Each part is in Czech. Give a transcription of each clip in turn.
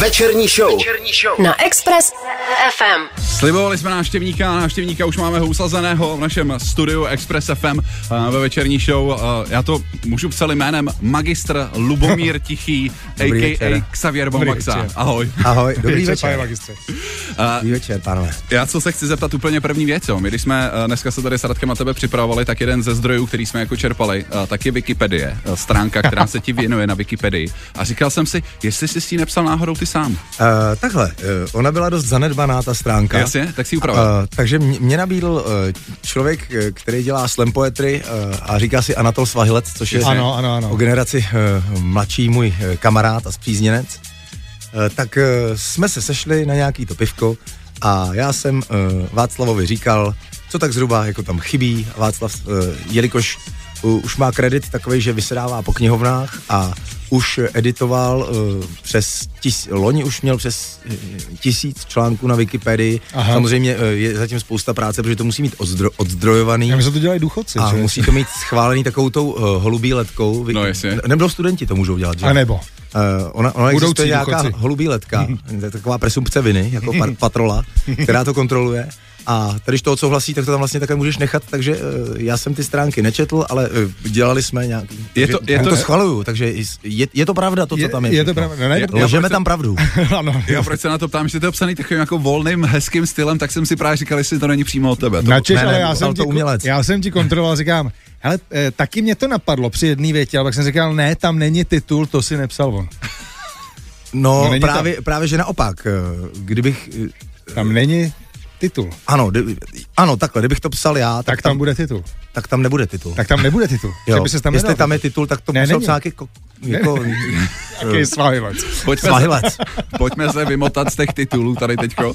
Večerní show. Večerní show. Na Express FM. Slibovali jsme návštěvníka, návštěvníka už máme ho usazeného v našem studiu Express FM uh, ve večerní show. Uh, já to můžu psat jménem Magistr Lubomír Tichý, Dobrý a.k.a. Xavier Bombaxa. Ahoj. Ahoj, dobrý Pane večer. magistře. Dobrý večer, pánové. Já co se chci zeptat úplně první věc, jo. My když jsme dneska se tady s Radkem na tebe připravovali, tak jeden ze zdrojů, který jsme jako čerpali, tak je Wikipedie, stránka, která se ti věnuje na Wikipedii. A říkal jsem si, jestli jsi si ji nepsal náhodou ty sám. Uh, takhle, uh, ona byla dost zanedbaná, ta stránka. Jasně, tak si upravil. Uh, takže mě, mě nabídl uh, člověk, uh, který dělá slam poetry uh, a říká si Anatol Svahilec, což je Ano, ano, ano. o generaci uh, mladší můj uh, kamarád a spřízněnec. Uh, tak uh, jsme se sešli na nějaký to pivko a já jsem uh, Václavovi říkal, co tak zhruba jako tam chybí. Václav, uh, jelikož uh, už má kredit takový, že vysedává po knihovnách a už editoval uh, přes tis, loni už měl přes uh, tisíc článků na Wikipedii. Aha. Samozřejmě uh, je zatím spousta práce, protože to musí mít odzdro, odzdrojovaný. Já myslím, že to dělají důchodci, A že? musí to mít schválený takovou tou uh, holubí letkou. Vy- No, jasně. Nebo studenti to můžou dělat, že? A nebo. Uh, ona, ona Budoucí existuje nějaká důchodci. holubí letka, to je taková presumpce viny, jako par, patrola, která to kontroluje. A tady, když to odsouhlasí, tak to tam vlastně takhle můžeš nechat, takže uh, já jsem ty stránky nečetl, ale uh, dělali jsme nějaký. Je to- je já to- to schvaluju, takže je, je to pravda, to, co Je, tam je. je to pravda. Ne, ne, Lžeme tam pravdu. ano. Já proč se na to ptám, že to je obsaný takovým jako volným, hezkým stylem, tak jsem si právě říkal, jestli to není přímo od tebe. To, Načeš, ne, ne, ale já jsem, to ti, umělec. já jsem ti kontroloval, říkám, hele, eh, taky mě to napadlo při jedné větě, ale pak jsem říkal, ne, tam není titul, to si nepsal on. No, No, právě, právě, že naopak, eh, kdybych, eh, Tam není titul. ano, kdy, ano, takhle, kdybych to psal já, tak, Tak tam bude titul. tak tam nebude titul. Tak tam nebude titul. Jo, by se tam jestli nedal. tam je titul, tak to Ne, musel psát jako, jako Jaký svahilec. pojďme, se, svahilec. pojďme se vymotat z těch titulů tady teďko. Uh,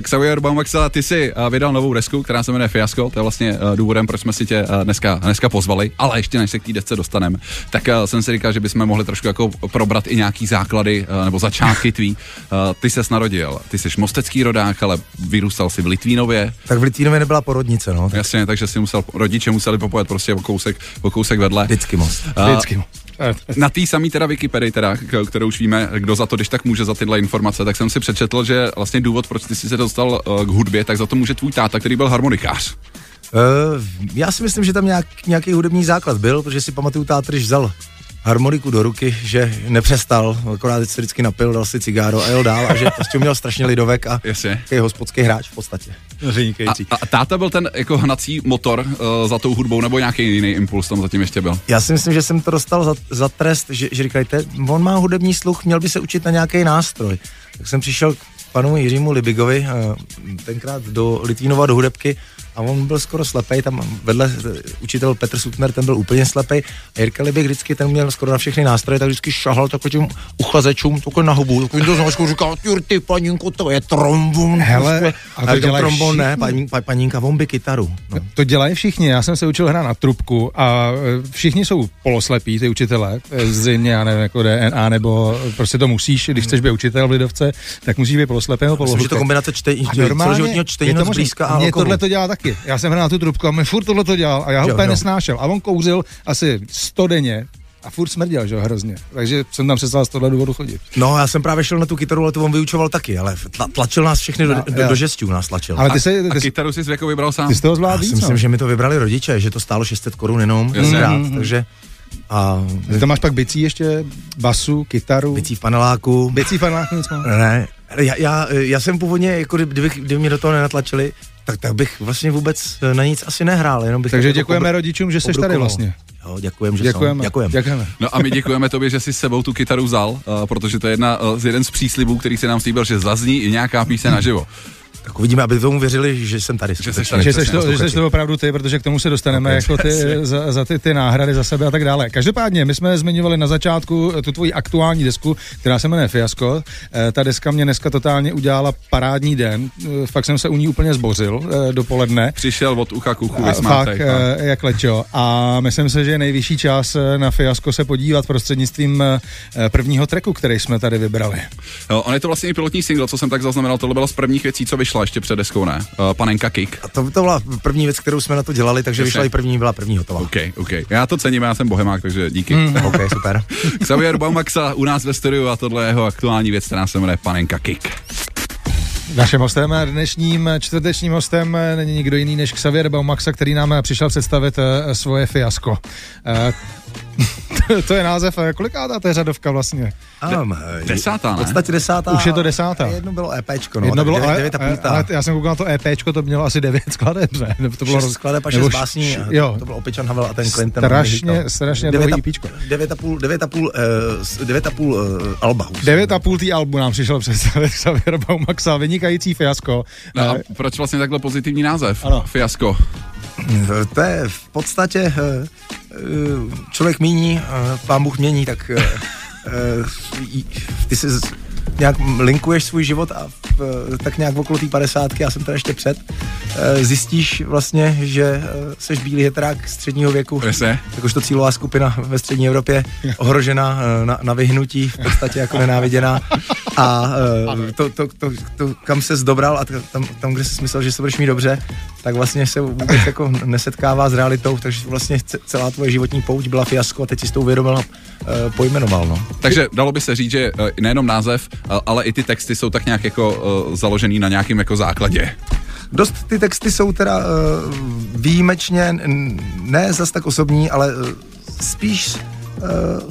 Xavier Baumaxa, ty si uh, vydal novou desku, která se jmenuje Fiasko, to je vlastně uh, důvodem, proč jsme si tě uh, dneska, dneska pozvali, ale ještě než se k té desce dostaneme, tak uh, jsem si říkal, že bychom mohli trošku jako probrat i nějaký základy uh, nebo začátky tvý. Uh, ty ses narodil, ty jsi mostecký rodák, ale vyrůstal si v Litvínově, Tak v Litvínově nebyla porodnice, no. jasně, takže si musel, rodiče museli popojet prostě o kousek, o kousek vedle. Vždycky most. Uh, Vždycky. Na té samé teda Wikipedii, teda, kterou už víme, kdo za to, když tak může za tyhle informace, tak jsem si přečetl, že vlastně důvod, proč ty jsi se dostal uh, k hudbě, tak za to může tvůj táta, který byl harmonikář. Uh, já si myslím, že tam nějak, nějaký hudební základ byl, protože si pamatuju táta, když vzal harmoniku do ruky, že nepřestal, akorát se vždycky napil, dal si cigáro a jel dál a že prostě měl strašně lidovek a takový hospodský hráč v podstatě. A, a táta byl ten jako hnací motor uh, za tou hudbou, nebo nějaký jiný impuls tam zatím ještě byl? Já si myslím, že jsem to dostal za, za trest, že, že říkali, "Te- on má hudební sluch, měl by se učit na nějaký nástroj. Tak jsem přišel k panu Jiřímu Libigovi, eh, tenkrát do Litvínova do hudebky a on byl skoro slepej, tam vedle učitel Petr Sutner, ten byl úplně slepej a Jirka Libik vždycky, ten měl skoro na všechny nástroje, tak vždycky šahal takovým uchazečům, takhle na hubu, takovým to značku, říkal, ty panínko, to je trombon. Hele, prostě." a to dělají trombon ne, paní, pa, panínka, on by kytaru. No. To dělají všichni. Já jsem se učil hrát na trubku a e, všichni jsou poloslepí, ty učitelé. E, Zřejmě, já nevím, jako DNA, nebo prostě to musíš, když chceš být učitel v Lidovce, tak musíš být poloslepý nebo Myslím, že to kombinace čtení, celoživotního čtení je to blízka a Mě alkoholu. tohle to dělá taky. Já jsem hrál na tu trubku a mě furt tohle to dělal a já ho Jo, úplně jo. nesnášel. A on kouřil asi 100 denně a furt smrděl, že jo, hrozně. Takže jsem tam přestal z tohle důvodu chodit. No, já jsem právě šel na tu kytaru, ale to on vyučoval taky, ale tla, tlačil nás všechny do, No, do, do žestů, nás tlačil. Ale ty, se, A ty, kytaru si jako vybral sám. ty z toho já zvládl si víc, myslím, no. že mi to vybrali rodiče, že to stálo 600 korun jenom Jasně. tenkrát, Mhm. takže a Ty tam máš pak bicí ještě, basu, kytaru. bicí v paneláku. Bicí fanách nic má. Ne, já, já, já, jsem původně, jako kdyby, kdyby mě do toho nenatlačili, tak, tak bych vlastně vůbec na nic asi nehrál, jenom bych Takže tak jako děkujeme pobr- rodičům, že jsi tady vlastně. Jo, děkujem, že Děkujeme. Jsou. Děkujem. Děkujeme. No a my děkujeme tobě, že jsi s sebou tu kytaru vzal, uh, protože to je jedna uh, z jeden z příslibů, který se nám slíbil, že zazní i nějaká píseň naživo. Tak uvidíme, aby tomu věřili, že jsem tady. Že jsi tady. Že jsi, to, že jsi to opravdu ty, protože k tomu se dostaneme Ok, jako ty, za, za ty, ty náhrady za sebe a tak dále. Každopádně, my jsme zmiňovali na začátku eh, tu tvoji aktuální desku, která se jmenuje Fiasko. Eh, Ta deska mě dneska totálně udělala parádní den. Eh, Fakt jsem se u ní úplně zbořil dopoledne. Přišel od ucha k uchu, A fakt, eh, jak lečo. A myslím si, že je nejvyšší čas na Fiasko se podívat prostřednictvím prvního treku, který jsme tady vybrali. Jo, on je to vlastně i pilotní single, co jsem tak zaznamenal, tohle bylo z prvních věcí, co vyšlo vyšla ještě před deskou, ne? Uh, panenka Kick. A to, to byla první věc, kterou jsme na to dělali, takže Jasně. vyšla i první, byla první hotová. OK, OK. Já to cením, já jsem bohemák, takže díky. Mm. OK, super. Xavier Baumaxa u nás ve studiu a tohle je jeho aktuální věc, která se jmenuje Panenka Kick. Naším hostem, dnešním čtvrtečním hostem není nikdo jiný než Xavier Baumaxa, který nám přišel představit eh, svoje fiasko. Eh, to je název, eh, kolikátá to je řadovka vlastně? Um, Desátá, V ne? podstatě desátá. Už je to desátá. Jedno bylo EPčko, no. Jedno bylo, devět, ale, devět a půl ale, já jsem koukal na to EPčko, to mělo asi 9 skladeb, ne? To bylo šest skladeb a šest š- básní. Jo, To, to byl Opičan Havel a ten Clinton. Strašně- strašně dlouhý EPčko. Devět a půl, devět a půl, eh, devět a půl eh, alba. už. Devět a půl tý albu nám přišel představit Xavier Baumaxa, vynikající fiasko. No a Eh, proč vlastně takhle pozitivní název? Ano. Fiasko. Eh, To je v podstatě eh, eh, člověk míní, pán Bůh mění, tak ty si nějak linkuješ svůj život a v, tak nějak okolo té padesátky, já jsem to ještě před, zjistíš vlastně, že seš bílý heterák středního věku, jakožto cílová skupina ve střední Evropě, ohrožena na, na vyhnutí, v podstatě jako nenáviděná. A to, to, to, to, kam se zdobral a tam, tam, kde jsi myslel, že se budeš mít dobře, tak vlastně se vůbec jako nesetkává s realitou, takže vlastně ce- celá tvoje životní pouť byla fiasko a teď jsi s tou uvědomil a eh, pojmenoval. No. Takže dalo by se říct, že eh, nejenom název, eh, ale i ty texty jsou tak nějak jako založený na nějakém jako základě. Dost ty texty jsou teda uh, výjimečně, ne zas tak osobní, ale uh, spíš uh,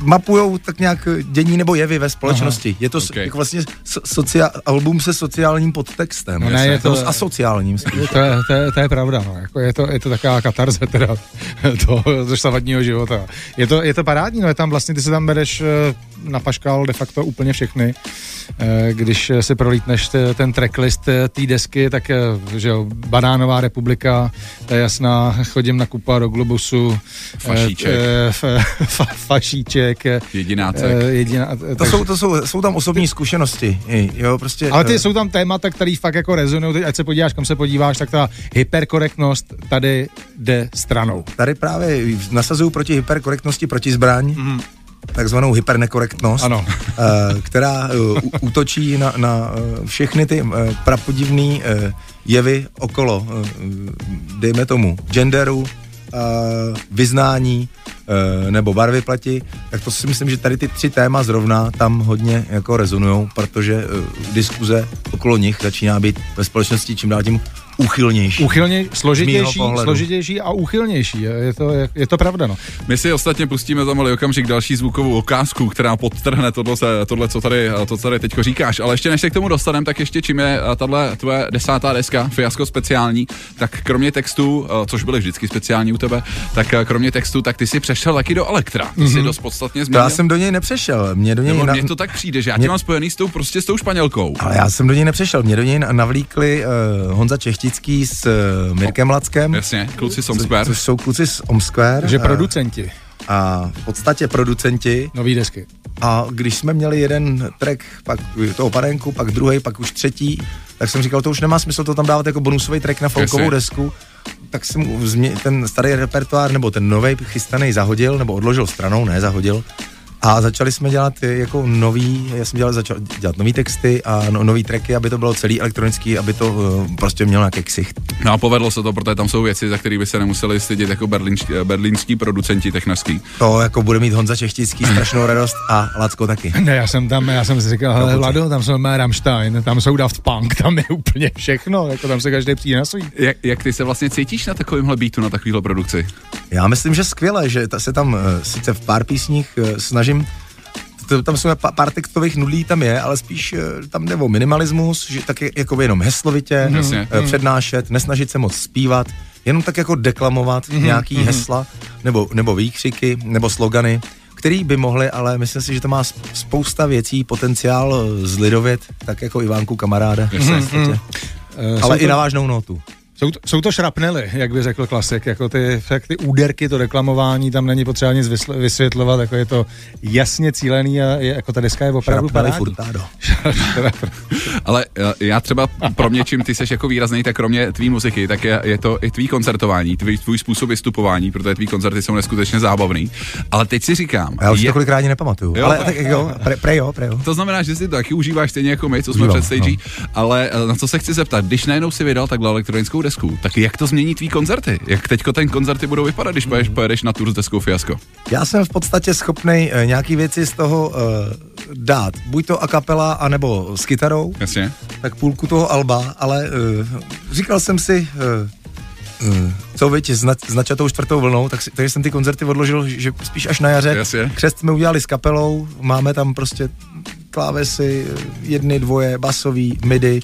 mapujou tak nějak dění nebo jevy ve společnosti. Je to ok. okay. jako vlastně so, socia- album se sociálním podtextem. No ne, je to- s asociálním spíš. To je, to, je, to je pravda, no. jako je, to, je to taková katarze teda toho dosavadního života. Je to, je to parádní, no je tam vlastně, ty se tam bereš eh, na paškal de facto úplně všechny. Eh, Když si prolítneš ten tracklist eh, té desky, tak eh, že jo, Banánová republika, to je jasná, chodím na kupa do Globusu, eh, Fašíček. fa, fašíček, eh, Jedinácek. jediná, To jsou, to jsou, jsou tam osobní zkušenosti. i, Jo, prostě, Ale ty jsou tam témata, které fakt jako rezonují, Teď ať se podíváš, kam se podíváš, tak ta hyperkorektnost tady jde stranou. Tady právě nasazují proti hyperkorektnosti proti zbraň, mm. Takzvanou hypernekorektnost, Ano. eh, která eh, útočí na, na eh, všechny ty prapodivný eh, jevy okolo, dejme tomu, genderu, vyznání nebo barvy pleti, tak to si myslím, že tady ty tři téma zrovna tam hodně jako rezonujou, protože diskuze okolo nich začíná být ve společnosti čím dál tím úchylnější. Uchylně, složitější, složitější a úchylnější. Je, je, to, je, je to pravda, no. My si ostatně pustíme za malý okamžik další zvukovou okázku, která podtrhne tohle, se- tohle co tady, to, co tady teďko říkáš. Ale ještě než se k tomu dostaneme, tak ještě čím je eh, tahle tvoje desátá deska, fiasko speciální, tak kromě textu, eh, což byly vždycky speciální u tebe, tak eh, kromě textu, tak ty si přešel taky do elektra. Ty Mhm. jsi dost podstatně To změnil. já jsem do něj nepřešel, mě do něj... Nebo na- mně to tak přijde, že já tě mě- mám spojený s tou, prostě s tou španělkou. Ale já jsem do něj nepřešel, mě do něj navlíkli uh, Honza Čechtický s uh, Mirkem Lackem, Jasně, kluci co, Somsquare. což jsou kluci z Omsquare. Že eh, producenti a v podstatě producenti. nový desky. A když jsme měli jeden track, pak toho parenku, pak druhý, pak už třetí, tak jsem říkal, to už nemá smysl to tam dávat jako bonusový track na folkovou Jasně. desku. Tak jsem ten starý repertoár nebo ten nový chystaný zahodil, nebo odložil stranou, ne zahodil. A začali jsme dělat eh, jako nový, já jsem dělal, začal dělat nový texty a no, nový tracky, aby to bylo celý elektronický, aby to uh, prostě mělo nějaký ksicht. No a povedlo se to, protože tam jsou věci, za které by se nemuseli stydět jako berlínští, berlínští producenti technický. To jako bude mít Honza Čechtický strašnou radost a Lacko taky. Ne, já jsem tam, já jsem si říkal, hele, Vlado, tam jsou mé Rammstein, tam jsou Daft Punk, tam je úplně všechno, jako tam se každý přijde na svůj. Jak, jak ty se vlastně cítíš na takovémhle beatu, na takovéhle produkci? Já myslím, že skvěle, že ta, se tam uh, sice v pár písních uh, snažím tam jsou pár textových nudlí tam je, ale spíš uh, tam jde o minimalismus, že tak je- jako jenom heslovitě uh, přednášet, nesnažit se moc zpívat, jenom tak jako deklamovat nějaký hesla nebo, nebo výkřiky nebo slogany, který by mohly, ale myslím si, že to má sp- spousta věcí, potenciál uh, zlidovět, tak jako Ivánku kamaráda. podstatě. Eh, Ale jsou i to- na vážnou notu. Jsou to, jsou to šrapnely, jak by řekl klasik, jako ty, fakt ty úderky, to reklamování, tam není potřeba nic vysl- vysvětlovat, jako je to jasně cílený a je, jako ta deska je opravdu Šrapnely parádní. Ale eh, já třeba pro mě, čím ty jsi jako výrazný, tak kromě tvý muziky, tak je, je to i tvý koncertování, tvý, tvůj způsob vystupování, protože tvý koncerty jsou neskutečně zábavný. Ale teď si říkám, já už je, to kolikrát ani nepamatuju. Jo. Ale tak jo, pre, pre jo, pre jo. to znamená, že si to taky užíváš stejně jako my, co jsme Užívám, před stage, ale eh, na co se chci zeptat, když najednou si vydal takhle elektronickou desku, tak jak to změní tvý koncerty? Jak teďko ten koncerty budou vypadat, když pojedeš, pojedeš na tour s deskou Fiasko? Já jsem v podstatě schopný uh, nějaký věci z toho uh, dát. Buď to a kapela, anebo s kytarou, Jasně? tak půlku toho alba, ale uh, říkal jsem si, uh, uh, co viď, s, na, s načatou čtvrtou vlnou, tak si, takže jsem ty koncerty odložil, že spíš až na jaře. Jasně. Křest jsme udělali s kapelou, máme tam prostě klávesy, jedny, dvoje, basový, midi,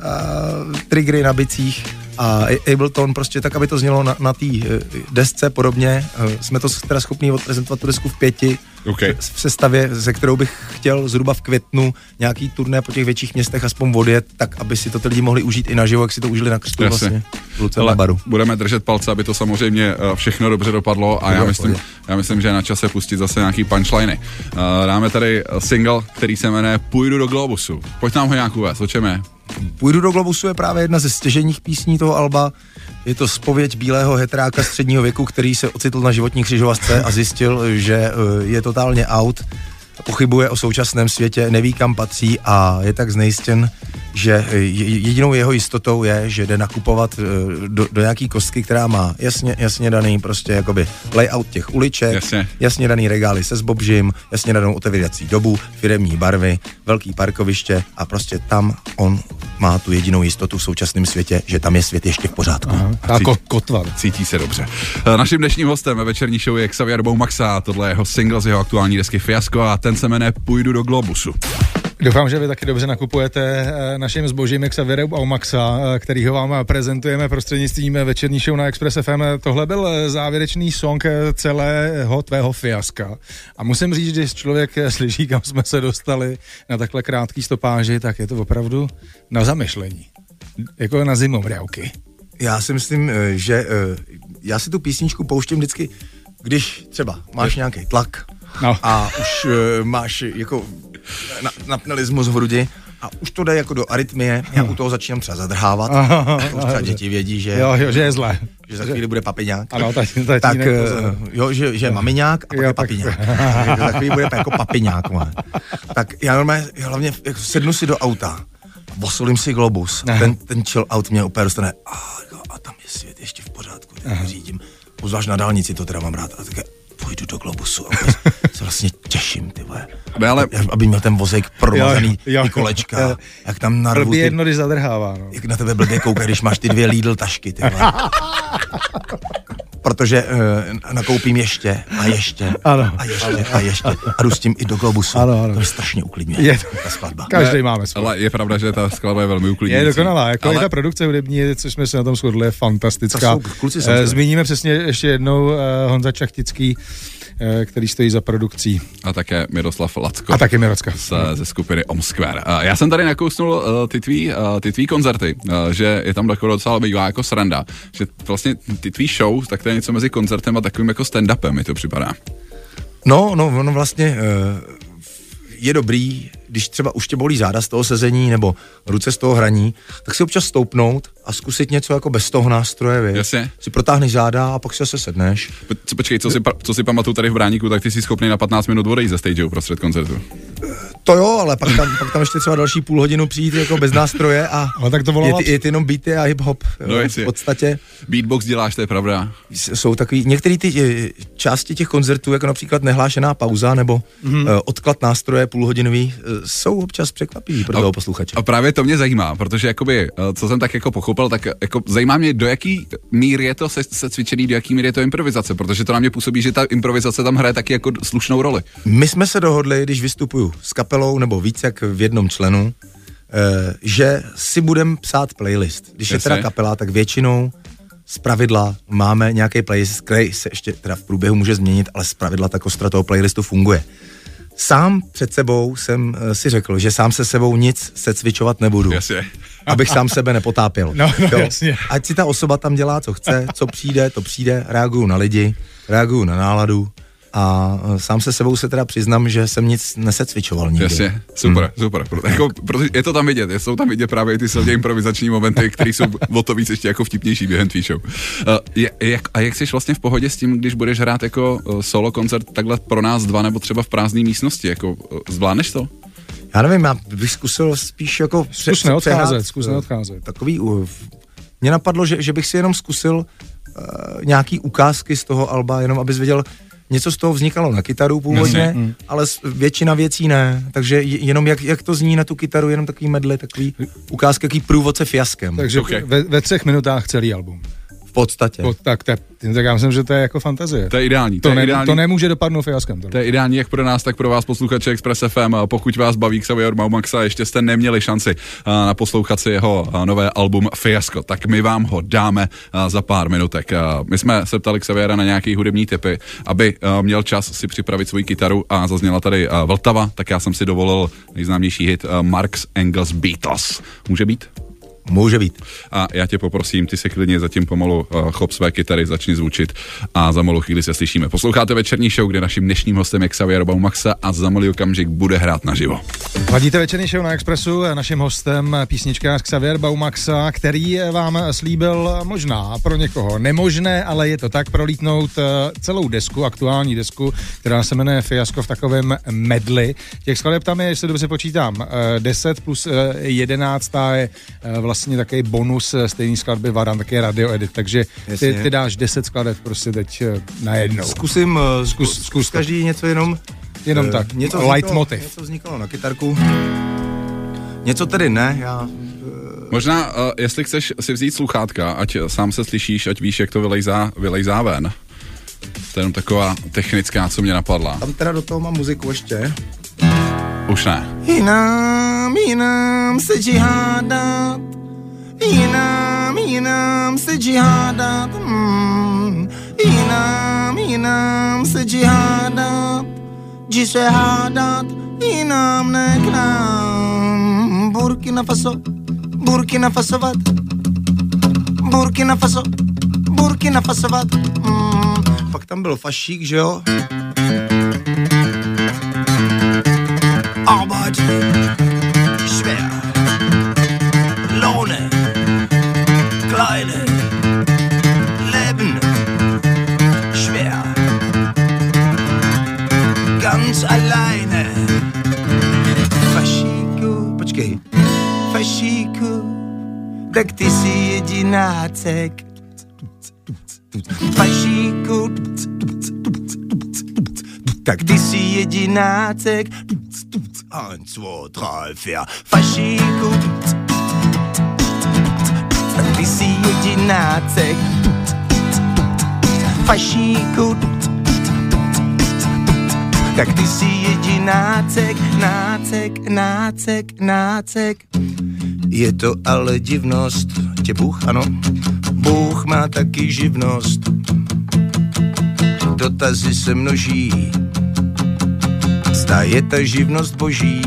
uh, triggery na bicích a Ableton prostě tak, aby to znělo na, na té eh, desce podobně. Eh, Jsme to teda schopni odprezentovat tu desku v pěti OK. v sestavě, ze kterou bych chtěl zhruba v květnu nějaký turné po těch větších městech aspoň odjet, tak aby si to ty lidi mohli užít i naživo, jak si to užili na křtu Jasně. vlastně v Luce na baru. budeme držet palce, aby to samozřejmě eh, všechno dobře dopadlo a já myslím, já myslím, že je na čase pustit zase nějaký punchliny. Dáme tady single, který se jmenuje Půjdu do Globusu. Pojď nám ho nějak uvést, o čem je? Půjdu do Globusu je právě jedna ze stěženích písní toho alba. Je to spověď bílého hetráka středního věku, který se ocitl na životní křižovatce a zjistil, že eh, je totálně out, pochybuje o současném světě, neví kam patří a je tak znejistěn, že eh, je- jedinou jeho jistotou je, že jde nakupovat eh, do, do nějaký kostky, která má jasně, jasně daný prostě jakoby layout těch uliček, Jasně. jasně daný regály se zbobžím, jasně danou otevírací dobu, firemní barvy, velký parkoviště a prostě tam on má tu jedinou jistotu v současném světě, že tam je svět ještě v pořádku. A ko, kotva. Cítí se dobře. Eh, Naším dnešním hostem ve večerní show je Xavier Boumaxa, tohle je jeho single z jeho aktuální desky Fiasko a ten se jmenuje Půjdu do Globusu. Doufám, že vy taky dobře nakupujete eh, naším zbožím Xavierem Aumaxa, eh, kterýho vám prezentujeme prostřednictvím večerní show na Express FM. Tohle byl eh, závěrečný song celého tvého fiaska. A musím říct, že když člověk slyší, kam jsme se dostali na takhle krátký stopáži, tak je to opravdu na zamyšlení. Jako na zimomrávky. Já si myslím, že já si tu písničku pouštím vždycky, když třeba máš nějaký tlak No. a už eh, máš jako na, napnelismus v hrudi a už to jde jako do arytmie, já u toho začínám třeba zadrhávat, už třeba děti vědí, že, Jo, jo, že je zlé. že za chvíli bude papiňák. Ano, tatínek, tatínek, tak eh, jo, že, že je mamiňák a pak Jo, je tak- papiňák. Takže za chvíli bude jako papiňák. vole. Tak já normálně já hlavně jako sednu si do auta, vosolím si globus, a ten, ten chill out mě úplně dostane a, a tam je svět ještě v pořádku, tak řídím. Pozváš na dálnici, to teda mám rád. A tak půjdu do globusu se vlastně těším, ty vole. Ne, ale- Aby měl ten vozejk promazaný, Jo, jo, ty kolečka, Jo. jak tam narvu Blbě ty, jedno, když zadrhává. No. jak na tebe blbě kouká, když máš ty dvě Lidl tašky, ty vole. Protože uh, nakoupím ještě a ještě Ano. a ještě a ještě a jdu s tím i do globusu. Ano, ano. To je strašně uklidňuje. Je ta skladba. Každý máme svůj. Ale je pravda, že ta skladba je velmi uklidňující. Je dokonalá, jako ale... i ta produkce hudební, což jsme se na tom shodli, je fantastická. To jsou- kluci Eh. Zmíníme přesně ještě jednou eh, Honza Čachtický, který stojí za produkcí. a také Miroslav Lacko. A taky Mirocka. z, ze skupiny Om Square. A já jsem tady nakousnul uh, ty, tvý, ty tvý koncerty, že je tam takové docela bývá jako sranda, že vlastně ty tvý show, tak to je něco mezi koncertem a takovým jako stand-upem, mi to připadá. No, no, ono vlastně uh, je dobrý, když třeba už tě bolí záda z toho sezení nebo ruce z toho hraní, tak si občas stoupnout a zkusit něco jako bez toho nástroje, víš. Jasně. Si protáhneš záda a pak si zase sedneš. Po- Počkej, co si, co si pamatuju tady v Bráníku, tak ty jsi schopný na 15 minut odejít ze stage uprostřed koncertu. To jo, ale pak tam, pak tam ještě třeba další půl hodinu přijít jako bez nástroje a Ale tak to volalo- jet, jet jenom beaty a hip-hop. jo. No, jasně. v podstatě Beatbox děláš, to je pravda. jsou takový, některé ty eh, části těch koncertů, jako například nehlášená pauza nebo Mhm. mm-hmm. odklad nástroje půlhodinový, eh, jsou občas překvapivý pro toho posluchače. A právě to mě zajímá, protože jakoby, eh, co jsem tak jako pochopil, tak jako zajímá mě, do jaký míry je to se, se cvičený, do jaký míry je to improvizace, protože to na mě působí, že ta improvizace tam hraje taky jako slušnou roli. My jsme se dohodli, když vystupuju s kapelou nebo víc jak v jednom členu, eh, že si budeme psát playlist. Když je Jasně. teda kapela, tak většinou z pravidla máme nějaký playlist, který se ještě teda v průběhu může změnit, ale z pravidla ta kostra toho playlistu funguje. Sám před sebou jsem eh, si řekl, že sám se sebou nic se cvičovat nebudu. Jasně. Abych sám sebe nepotápěl. No, no, Jo. jasně. Ať si ta osoba tam dělá, co chce, co přijde, to přijde, reaguju na lidi, reaguju na náladu a eh, sám se sebou se teda přiznám, že jsem nic nesecvičoval nikdy. Jasně, super, hmm. super. Pro, jako, protože je to tam vidět, jsou tam vidět právě ty silně improvizační momenty, které jsou o to víc ještě jako vtipnější během tvý show. Uh, je, jak, a jak jsi vlastně v pohodě s tím, když budeš hrát jako uh, solo koncert takhle pro nás dva nebo třeba v prázdné místnosti, jako uh, zvládneš to? Já nevím, já bych zkusil spíš jako... Zkus neodcházet, přehrát, zkus neodcházet. Takový... Mně napadlo, že, že bych si jenom zkusil uh, nějaký ukázky z toho alba, jenom abys viděl, něco z toho vznikalo na kytaru původně, Jasně. ale většina věcí ne. Takže je- jenom jak, jak to zní na tu kytaru, jenom takový medly, takový ukázky, jaký průvodce fiaskem. Takže Okay. ve, ve třech minutách celý album. V podstatě. Po, tak, tak, tak já myslím, že to je jako fantazie. To je ideální. To, je ne, ideální. to nemůže dopadnout fiaskem. tohle. To je ideální jak pro nás, tak pro vás posluchače Express FM. Pokud vás baví Xavier Baumaxa, ještě jste neměli šanci a, naposlouchat si jeho nové album Fiasko, tak my vám ho dáme za pár minutek. My jsme se ptali Xaviera na nějaký hudební typy, aby měl čas si připravit svoji kytaru a zazněla tady Vltava, tak já jsem si dovolil nejznámější hit Marx Engels Beatles. Může být? Může být. A já tě poprosím, ty se klidně zatím pomalu uh, chop své kytary, začni zvučit a za malou chvíli se slyšíme. Posloucháte večerní show, kde naším dnešním hostem je Xavier Baumaxa a za malý okamžik bude hrát naživo. Ladíte večerní show na Expressu, naším hostem písničkář Xavier Baumaxa, který vám slíbil možná pro někoho nemožné, ale je to tak prolítnout eh, celou desku, aktuální desku, která se jmenuje Fiasko v takovém medli. Těch skladeb tam je, jestli dobře počítám, eh, 10 plus eh, 11 je eh, vlastně takový bonus eh, stejný skladby Varan, taky radio edit, takže ty, ty dáš 10 skladeb prostě teď eh, najednou. Zkusím, uh, Zkus- zkus, každý něco jenom... Jenom eh, tak, Něco leitmotiv. Něco vznikalo na kytarku. Něco tedy ne, já... Možná, uh, jestli chceš si vzít sluchátka, ať sám se slyšíš, ať víš, jak to vylejzá, vylejzá ven. To je jenom taková technická, co mě napadla. Tam teda do toho mám muziku ještě. Už ne. Jinam, jinam se džihádat. Jinam, jinam se džihádat. Mm. Jinam, jinam se džihádat. Jdi se hádat, jinam ne k nám. Burkina Faso, Burkina Fasovat. Burkina Faso, Burkina Fasovat. Mm. Pak tam byl fašík, že jo? Arbeit počkej. Fašíku, tak ty jsi jedinácek. Fašíku, tak ty jsi jedinácek. Eins, zwei, drei, vier. Fašíku, tak ty jsi jedinácek. Fašíku, tak ty jsi jedinácek, nácek, nácek, nácek. Je to ale divnost, tě Bůh, ano, Bůh má taky živnost. Dotazy se množí, zda je ta živnost boží.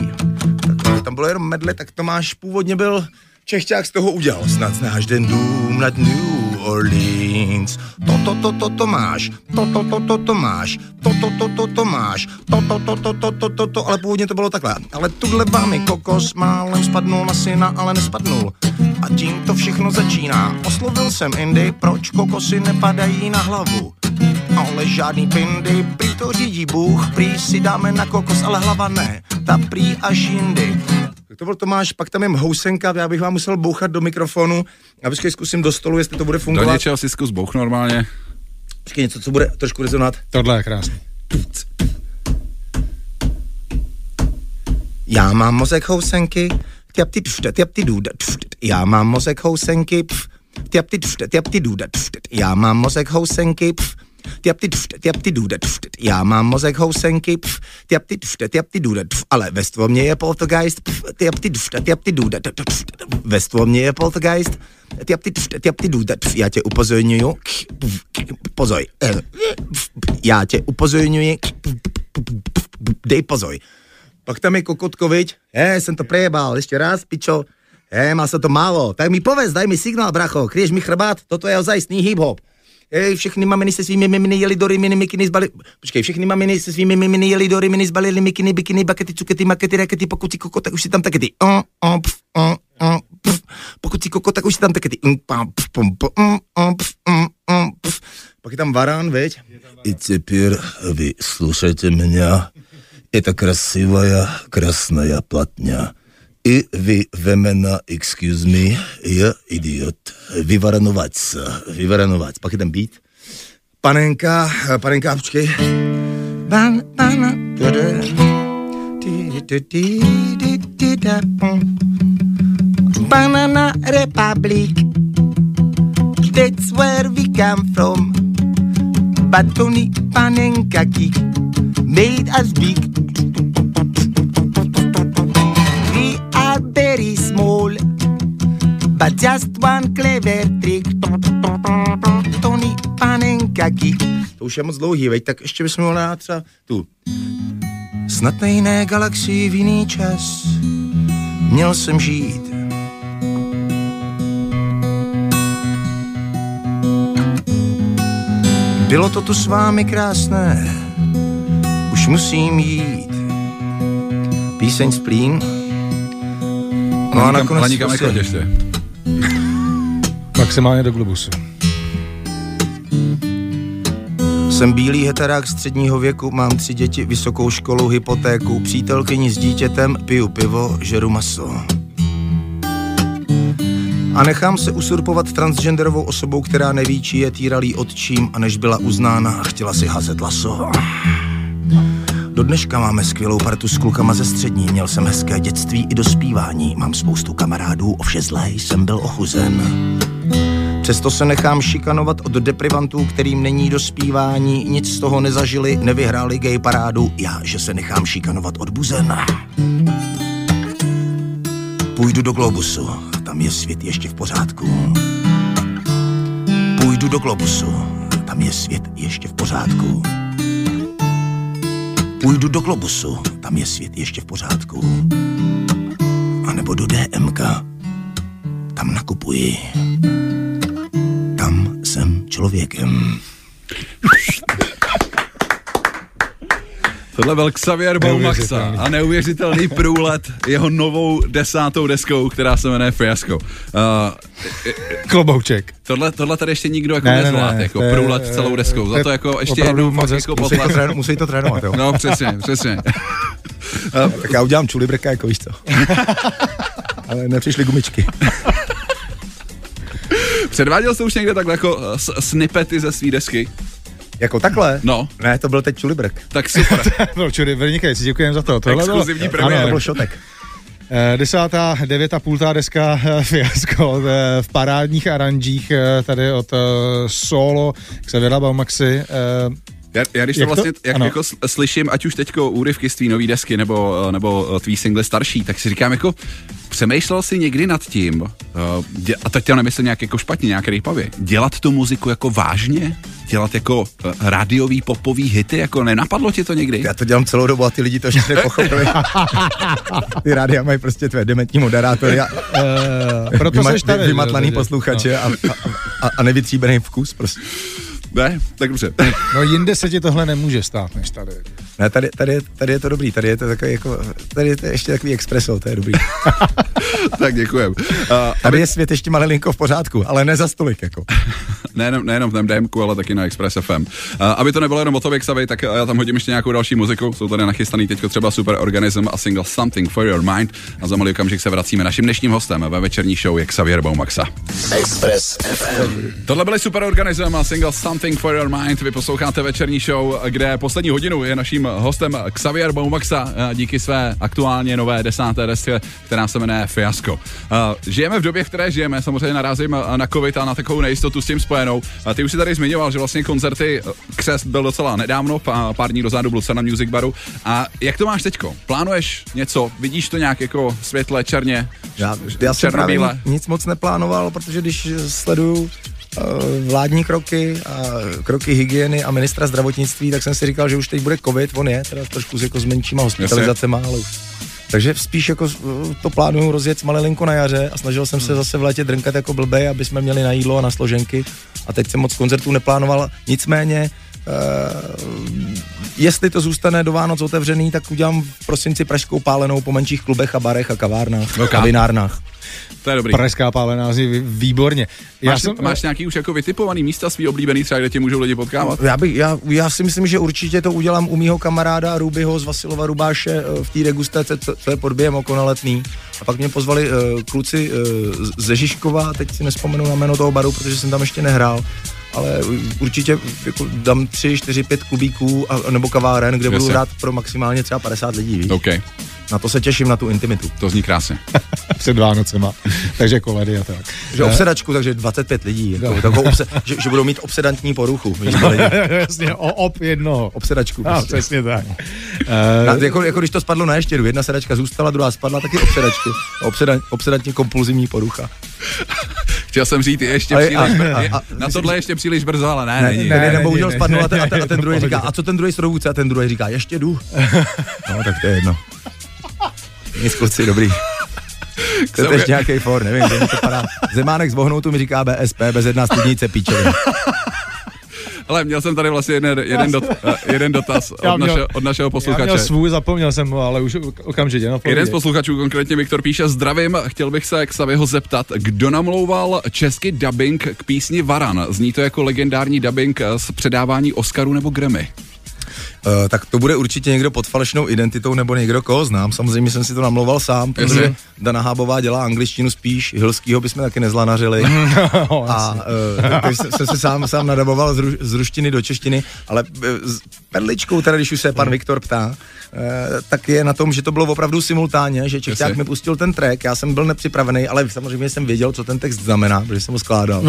Tak tam bylo jenom medle, tak Tomáš původně byl Čechťák z toho udělal. Snad znáš ten dům nad New Orleans. To, to, to, to, máš. To, to, to, to, máš. To, to, to, to, máš. To, to, to, to, to, to, to, to, ale původně to bylo takhle. Ale tuhle vámi kokos málem spadnul na syna, ale nespadnul. A tím to všechno začíná. Oslovil jsem Indy, proč kokosy nepadají na hlavu. Ale žádný pindy, prý to řídí Bůh, prý si dáme na kokos, ale hlava ne, ta prý až jindy. Tak to byl Tomáš, pak tam je housenka, já bych vám musel bouchat do mikrofonu, já počkej zkusím do stolu, jestli to bude Do fungovat. něčeho si zkus bouch normálně. Počkej, něco, co bude trošku rezonovat. Tohle je krásný. Já mám mozek housenky, tjap ty tfte, tjap ty důda, tfte. Já mám mozek housenky, pf, tjap ty tfte, tjap ty důda, tfte. Já mám mozek housenky, pf, tjap ty tfte, tjap ty důda, tfte. Já mám mozek housenky, pf, tjap ty tfte, tjap ty důda, tf. Ale ve stvomě je poltergeist, pf, tjap ty tfte, tjap ty důda, tf. Ve stvomě je poltergeist, tjap ty tfte, tjap ty důda, tf. Já tě upozorňuju, pozor, eh, já tě upozorňuji, dej pozor. Pak tam je kokotkovič, je, jsem to prejebal, ještě raz, pičo, je, má se to málo, tak mi povedz, daj mi signál, bracho, kryješ mi chrbát, toto je ozajstný hip-hop. Ej, všechny maminy se svými miminy jeli do mini mikiny zbali... Počkej, všechny maminy se svými miminy jeli do mini zbalili mikiny, bikiny, bakety, cukety, makety, rakety, pokud si koko, tak už si tam taky ty... Uh, uh, pf, uh, uh, pf. Pokud si koko, tak už si tam taky ty... Um, pam, pf, pum, pum, um, um, pf, um, um, pf. Pak je tam varán, veď? И теперь вы слушайте меня. Это красивая, красная платня. И вы вемена, excuse me, я идиот. Vyvaranovať, vyvaranovať. Pak je ten beat. Panenka, panenka, počkej. Ban, ban, Banana Republic, that's where we come from. But Tony Panenka kick made us big. But just one clever trick. Tony Panenka kick. To už je moc dlouhý, veď, tak ještě bychom mohli dát třeba tu. Snad na jiné galaxii v jiný čas měl jsem žít. Bylo to tu s vámi krásné, už musím jít. Píseň splín. No a nakonec... Laníka prostě... ještě. Maximálně do globusu. Jsem bílý heterák středního věku, mám tři děti, vysokou školu, hypotéku, přítelkyni s dítětem, piju pivo, žeru maso. A nechám se usurpovat transgenderovou osobou, která neví, či je týralý odčím a než byla uznána, chtěla si hazet laso. Do dneška máme skvělou partu s klukama ze střední, měl jsem hezké dětství i dospívání, mám spoustu kamarádů, o vše zlé jsem byl ochuzen. Přesto se nechám šikanovat od deprivantů, kterým není dospívání, nic z toho nezažili, nevyhráli gay parádu, já, že se nechám šikanovat od buzen. Půjdu do Globusu, tam je svět ještě v pořádku. Půjdu do Globusu, tam je svět ještě v pořádku. Půjdu do Globusu, tam je svět ještě v pořádku. A nebo do DMK, tam nakupuji. Jsem člověkem. Tohle byl Xavier Baumaxa a neuvěřitelný průlet jeho novou desátou deskou, která se jmenuje Fiasko. Uh, Klobouček. Tohle, tohle tady ještě nikdo jako ne, nezvlád, ne, ne, jako průlet celou deskou. Za to jako ještě jednou fakt jako musí, to trénu, musí to trénovat, jo. No, přesně, přesně. tak já udělám čulibrka, jako víš co. Ale nepřišly gumičky. Předváděl jsi už někde takhle jako snippety ze svý desky? Jako takhle? No. Ne, to byl teď Čulibrk. Tak super. byl Čulibrk, si děkujeme za to. Tohle Exkluzivní bylo, premiéra. Ano, to byl šotek. Eh, desátá, devětá půltá deska eh, fiasko eh, v parádních aranžích tady od Solo, Xaviera Baumaxi. Já, já když to jak vlastně to? Jak, jako slyším, ať už teďko úryvky z tvý nový desky nebo, nebo tvý single starší, tak si říkám jako, přemýšlel jsi někdy nad tím, uh, dě, a teď to nemyslím nějak jako špatně, nějak rýpavě, dělat tu muziku jako vážně? Dělat jako rádiový popový hity, jako nenapadlo ti to někdy? Já to dělám celou dobu a ty lidi to ještě nepochopili. ty rádia mají prostě tvé dementní moderátory a uh, proto vyma, tady, vymatlaný posluchače a, a, a nevytříbený vkus prostě. Ne, tak dobře. No jinde se ti tohle nemůže stát, než tady. Ne, tady, tady, tady je to dobrý, tady je to takový jako, tady je to ještě takový expreso, to je dobrý. tak děkujem. Uh, tady aby... je svět ještě malinko v pořádku, ale ne za stolik, jako. nejenom, nejenom v tom DMku, ale taky na Express FM. Uh, aby to nebylo jenom o tobě, Xavi, tak já tam hodím ještě nějakou další muziku. Jsou tady nachystaný teď třeba Super Organism a single Something for Your Mind. A za malý okamžik se vracíme naším dnešním hostem ve večerní show je Xavier Baumaxa. Express FM. Tohle byly Super Organism a single Something for Your Mind. Vy posloucháte večerní show, kde poslední hodinu je naším hostem Xavier Baumaxa díky své aktuálně nové desáté desce, která se jmenuje Fiasko. Žijeme v době, v které žijeme, samozřejmě narazím na covid a na takovou nejistotu s tím spojenou. Ty už si tady zmiňoval, že vlastně koncerty Křest byl docela nedávno, pár dní dozadu byl na Music Baru. A jak to máš teďko? Plánuješ něco? Vidíš to nějak jako světle, černě? Já, já jsem právě nic moc neplánoval, protože když sleduju eh, vládní kroky a kroky hygieny a ministra zdravotnictví, tak jsem si říkal, že už teď bude covid, on je, teda trošku s jako s menšíma hospitalizacemi, ale už takže spíš jako eh, to plánuju rozjet malilinko na jaře a snažil jsem se zase v létě drnkat jako blbej, aby jsme měli na jídlo a na složenky. A teď jsem moc koncertů neplánoval, nicméně Uh, jestli to zůstane do Vánoc otevřený, tak udělám v prosinci pražskou pálenou po menších klubech a barech a kavárnách, No, a kavinárnách. To je dobrý. Pražská pálená výborně. Já Máš, máš nějaký už jako vytipovaný místa svý oblíbený třeba, kde tě můžou lidi potkávat? Já, bych, já, já si myslím, že určitě to udělám u mýho kamaráda Rubyho z Vasilova Rubáše eh, v té degustace, co, co je pod během oko na letný. A pak mě pozvali uh, kluci uh, ze Žižkova, teď si nespomenu na jméno toho baru, protože jsem tam ještě nehrál ale určitě jako dám tři, čtyři, pět klubíků a, nebo kaváren, kde budu Jasně. hrát pro maximálně třeba 50 lidí, víš? OK, Na to se těším, na tu intimitu. to zní krásně. před Vánocema. Takže koledy a tak. Že obsedačku, takže 25 lidí, jako, takovou obse, že, že, budou mít obsedantní poruchu, lidi. Jasně, o, op jednoho. obsedačku. A, Prostě. přesně tak. Na, Uh, jako, jako, když to spadlo na ještěru, jedna sedačka zůstala, druhá spadla, taky obsedačky. Obsedan, obsedantně kompulzivní porucha. Chtěl jsem říct, je ještě Ale- příliš, a- a- je, a- na tohle ještě příliš brzo, ale ne, Ne, není. ne, ne, ne, bohužel ne, spadnul ne, a ten, a ten, a ten druhý říká, a co ten druhý strovůdce? A ten druhý říká, ještě jdu. No, tak to je jedno. Nic kluci, dobrý. To je Jsem- ještě nějaký for, nevím, kde mi to padá. Zemánek z Vohnoutu mi říká BSP, bez jedna studnice píčovin. Ale měl jsem tady vlastně jeden, jeden, dot, jeden dotaz Já od, měl- našeho, od našeho já posluchače. měl svůj, zapomněl jsem ho, ale už okamžitě. No, Jeden z posluchačů, konkrétně Viktor, píše Zdravím, chtěl bych se k Saviho zeptat, kdo namlouval český dubbing k písni Varan? Zní to jako legendární dubbing z předávání Oscaru nebo Grammy? Uh, tak to bude určitě někdo pod falešnou identitou nebo někdo, koho znám. Samozřejmě jsem si to namlouval sám, protože Jasně. Dana Hábová dělá angličtinu spíš, Hilskýho bychom taky nezlanařili. a uh, takže jsem, se sám, sám nadaboval z, ru, z ruštiny do češtiny, ale uh, s perličkou, teda když už se pan Viktor ptá, uh, tak je na tom, že to bylo opravdu simultánně, že Čechťák Jasně. mi pustil ten track, já jsem byl nepřipravený, ale samozřejmě jsem věděl, co ten text znamená, protože jsem ho skládal.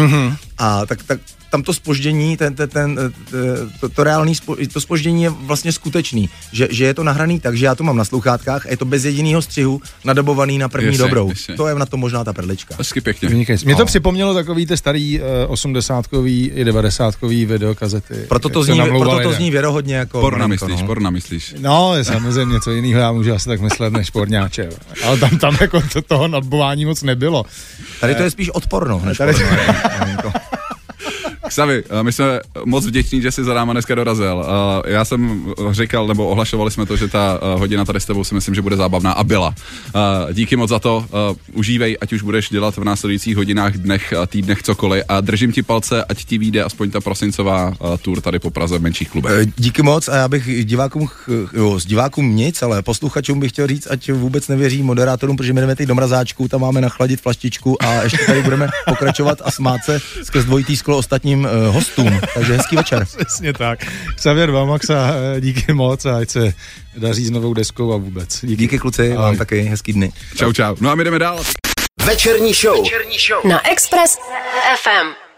A tak, tak tam to spoždění, ten, ten, ten, eh, to, to reálný, spo, to spoždění je vlastně skutečný, že, že je to nahraný tak, že já to mám na sluchátkách a je to bez jediného střihu nadabovaný na první Jasně, dobrou. jasně. To je na to možná ta perlička. Hezky pěkně. Vynikající. Mě to připomnělo takový ty starý uh, 80 i 90 videokazety. Proto to zní, proto to zní věrohodně jako... Porna malinko, myslíš, no. porna myslíš. No, je samozřejmě něco jiného, já můžu asi tak myslet než porňáče. Ale tam, tam jako to, toho nadbování moc nebylo. Tady to je spíš odporno, než Tady- porno. Xavi, eh, my jsme moc vděční, že jsi za náma dneska dorazil. Eh, Já jsem říkal, nebo ohlašovali jsme to, že ta eh, hodina tady s tebou si myslím, že bude zábavná a byla. Díky moc za to, užívej, ať už budeš dělat v následujících hodinách, dnech, týdnech cokoliv a držím ti palce, ať ti vyjde aspoň ta prosincová tour tady po Praze v menších klubech. Díky moc a já bych divákům, jo, s divákům nic, ale posluchačům bych chtěl říct, ať vůbec nevěří moderátorům, protože my jdeme teď do mrazáčku, tam máme nachladit flaštičku a ještě tady budeme pokračovat a smát se skrz dvojitý sklo ostatním uh, hostům. Takže hezký večer. Přesně tak. Xavier Vamaxa, eh, díky moc a ať se daří s novou deskou a vůbec. Díky. Díky kluci, vám Ahoj. taky hezký dny. Čau, čau. No a my jdeme dál. Večerní show. Na Express FM.